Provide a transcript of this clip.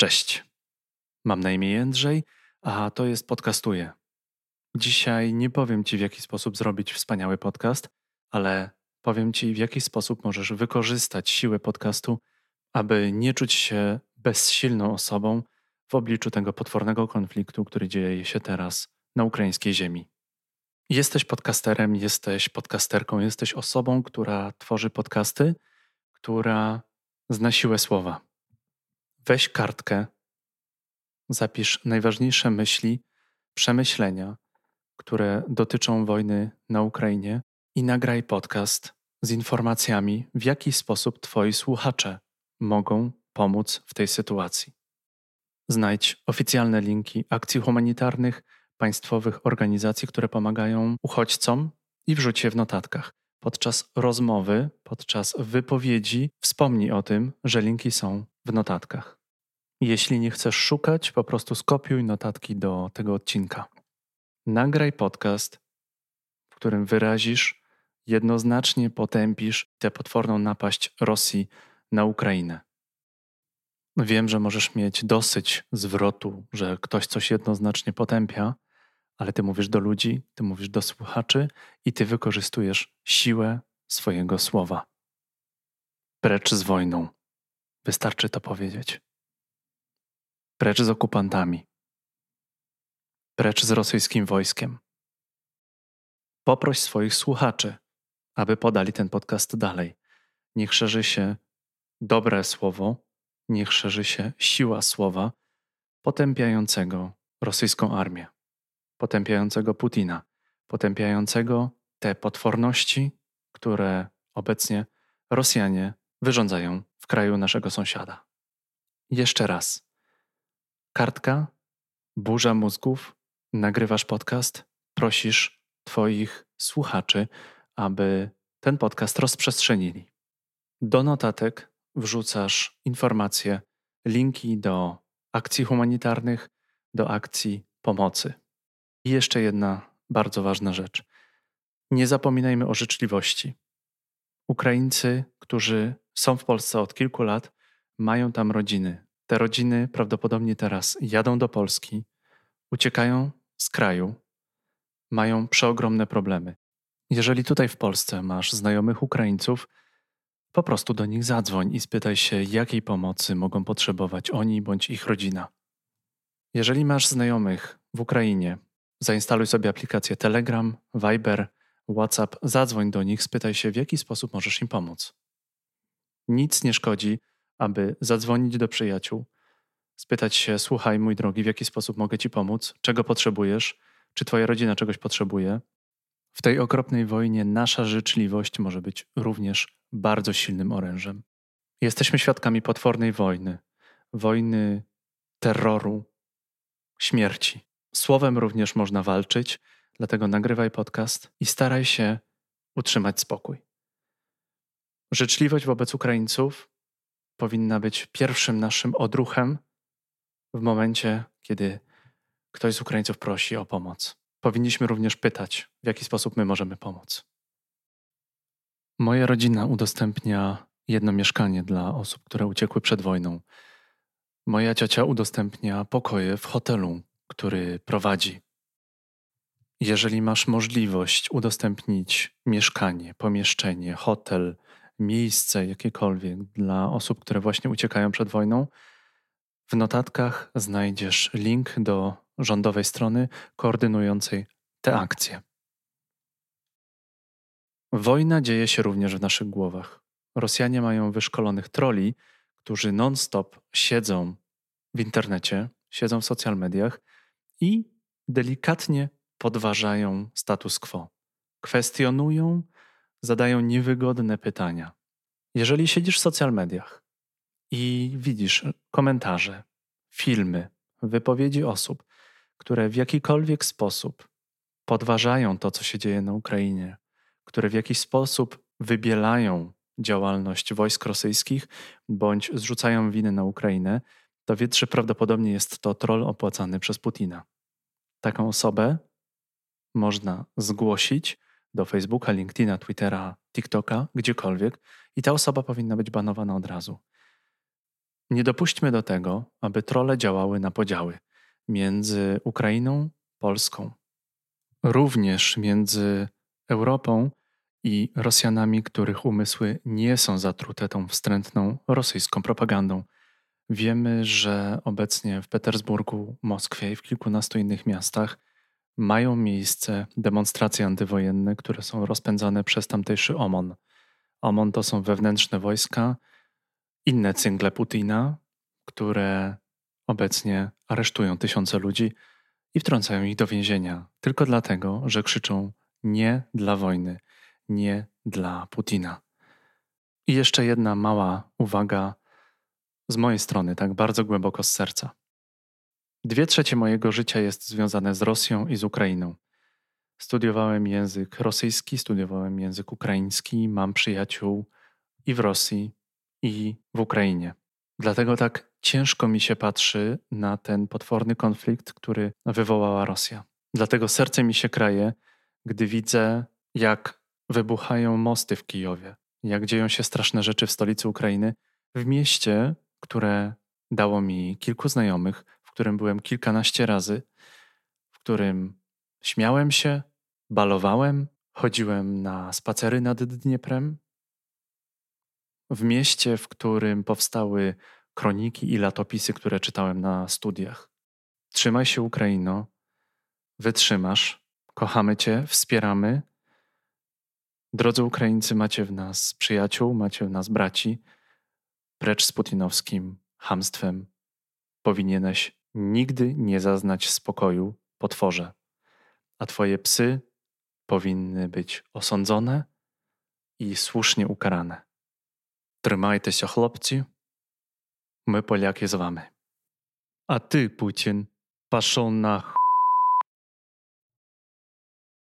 Cześć. Mam na imię Jędrzej, a to jest Podcastuję. Dzisiaj nie powiem Ci, w jaki sposób zrobić wspaniały podcast, ale powiem Ci, w jaki sposób możesz wykorzystać siłę podcastu, aby nie czuć się bezsilną osobą w obliczu tego potwornego konfliktu, który dzieje się teraz na ukraińskiej ziemi. Jesteś podcasterem, jesteś podcasterką, jesteś osobą, która tworzy podcasty, która zna siłę słowa. Weź kartkę, zapisz najważniejsze myśli, przemyślenia, które dotyczą wojny na Ukrainie i nagraj podcast z informacjami, w jaki sposób Twoi słuchacze mogą pomóc w tej sytuacji. Znajdź oficjalne linki akcji humanitarnych, państwowych organizacji, które pomagają uchodźcom i wrzuć je w notatkach. Podczas rozmowy, podczas wypowiedzi wspomnij o tym, że linki są w notatkach. Jeśli nie chcesz szukać, po prostu skopiuj notatki do tego odcinka. Nagraj podcast, w którym wyrazisz, jednoznacznie potępisz tę potworną napaść Rosji na Ukrainę. Wiem, że możesz mieć dosyć zwrotu, że ktoś coś jednoznacznie potępia, ale ty mówisz do ludzi, ty mówisz do słuchaczy i ty wykorzystujesz siłę swojego słowa. Precz z wojną. Wystarczy to powiedzieć. Precz z okupantami. Precz z rosyjskim wojskiem. Poproś swoich słuchaczy, aby podali ten podcast dalej. Niech szerzy się dobre słowo, niech szerzy się siła słowa potępiającego rosyjską armię potępiającego Putina, potępiającego te potworności, które obecnie Rosjanie wyrządzają kraju naszego sąsiada. Jeszcze raz. Kartka, burza mózgów, nagrywasz podcast, prosisz Twoich słuchaczy, aby ten podcast rozprzestrzenili. Do notatek wrzucasz informacje, linki do akcji humanitarnych, do akcji pomocy. I jeszcze jedna bardzo ważna rzecz. Nie zapominajmy o życzliwości. Ukraińcy, którzy są w Polsce od kilku lat, mają tam rodziny. Te rodziny prawdopodobnie teraz jadą do Polski, uciekają z kraju, mają przeogromne problemy. Jeżeli tutaj w Polsce masz znajomych Ukraińców, po prostu do nich zadzwoń i spytaj się, jakiej pomocy mogą potrzebować oni bądź ich rodzina. Jeżeli masz znajomych w Ukrainie, Zainstaluj sobie aplikację Telegram, Viber, WhatsApp, zadzwoń do nich, spytaj się, w jaki sposób możesz im pomóc. Nic nie szkodzi, aby zadzwonić do przyjaciół, spytać się: Słuchaj, mój drogi, w jaki sposób mogę ci pomóc, czego potrzebujesz, czy twoja rodzina czegoś potrzebuje. W tej okropnej wojnie nasza życzliwość może być również bardzo silnym orężem. Jesteśmy świadkami potwornej wojny, wojny terroru, śmierci. Słowem również można walczyć, dlatego nagrywaj podcast i staraj się utrzymać spokój. Życzliwość wobec Ukraińców powinna być pierwszym naszym odruchem w momencie, kiedy ktoś z Ukraińców prosi o pomoc. Powinniśmy również pytać, w jaki sposób my możemy pomóc. Moja rodzina udostępnia jedno mieszkanie dla osób, które uciekły przed wojną. Moja ciocia udostępnia pokoje w hotelu który prowadzi. Jeżeli masz możliwość udostępnić mieszkanie, pomieszczenie, hotel, miejsce jakiekolwiek dla osób, które właśnie uciekają przed wojną, w notatkach znajdziesz link do rządowej strony koordynującej te akcje. Wojna dzieje się również w naszych głowach. Rosjanie mają wyszkolonych troli, którzy non-stop siedzą w internecie, siedzą w social mediach i delikatnie podważają status quo. Kwestionują, zadają niewygodne pytania. Jeżeli siedzisz w social mediach i widzisz komentarze, filmy, wypowiedzi osób, które w jakikolwiek sposób podważają to, co się dzieje na Ukrainie, które w jakiś sposób wybielają działalność wojsk rosyjskich bądź zrzucają winy na Ukrainę, to wiedz, że prawdopodobnie jest to troll opłacany przez Putina. Taką osobę można zgłosić do Facebooka, LinkedIna, Twittera, TikToka, gdziekolwiek i ta osoba powinna być banowana od razu. Nie dopuśćmy do tego, aby trole działały na podziały między Ukrainą, Polską, również między Europą i Rosjanami, których umysły nie są zatrute tą wstrętną rosyjską propagandą. Wiemy, że obecnie w Petersburgu, Moskwie i w kilkunastu innych miastach mają miejsce demonstracje antywojenne, które są rozpędzane przez tamtejszy OMON. OMON to są wewnętrzne wojska, inne cyngle Putina, które obecnie aresztują tysiące ludzi i wtrącają ich do więzienia tylko dlatego, że krzyczą nie dla wojny, nie dla Putina. I jeszcze jedna mała uwaga z mojej strony, tak bardzo głęboko z serca. Dwie trzecie mojego życia jest związane z Rosją i z Ukrainą. Studiowałem język rosyjski, studiowałem język ukraiński, mam przyjaciół i w Rosji, i w Ukrainie. Dlatego tak ciężko mi się patrzy na ten potworny konflikt, który wywołała Rosja. Dlatego serce mi się kraje, gdy widzę, jak wybuchają mosty w Kijowie, jak dzieją się straszne rzeczy w stolicy Ukrainy, w mieście, które dało mi kilku znajomych, którym byłem kilkanaście razy, w którym śmiałem się, balowałem, chodziłem na spacery nad Dnieprem, w mieście, w którym powstały kroniki i latopisy, które czytałem na studiach. Trzymaj się, Ukraino, wytrzymasz, kochamy Cię, wspieramy. Drodzy Ukraińcy, macie w nas przyjaciół, macie w nas braci. Precz z putinowskim hamstwem. Powinieneś nigdy nie zaznać spokoju, potworze, a twoje psy powinny być osądzone i słusznie ukarane. Trzymajcie się, chłopcy. My Polakie z wami. A ty, Putin, paszą na ch...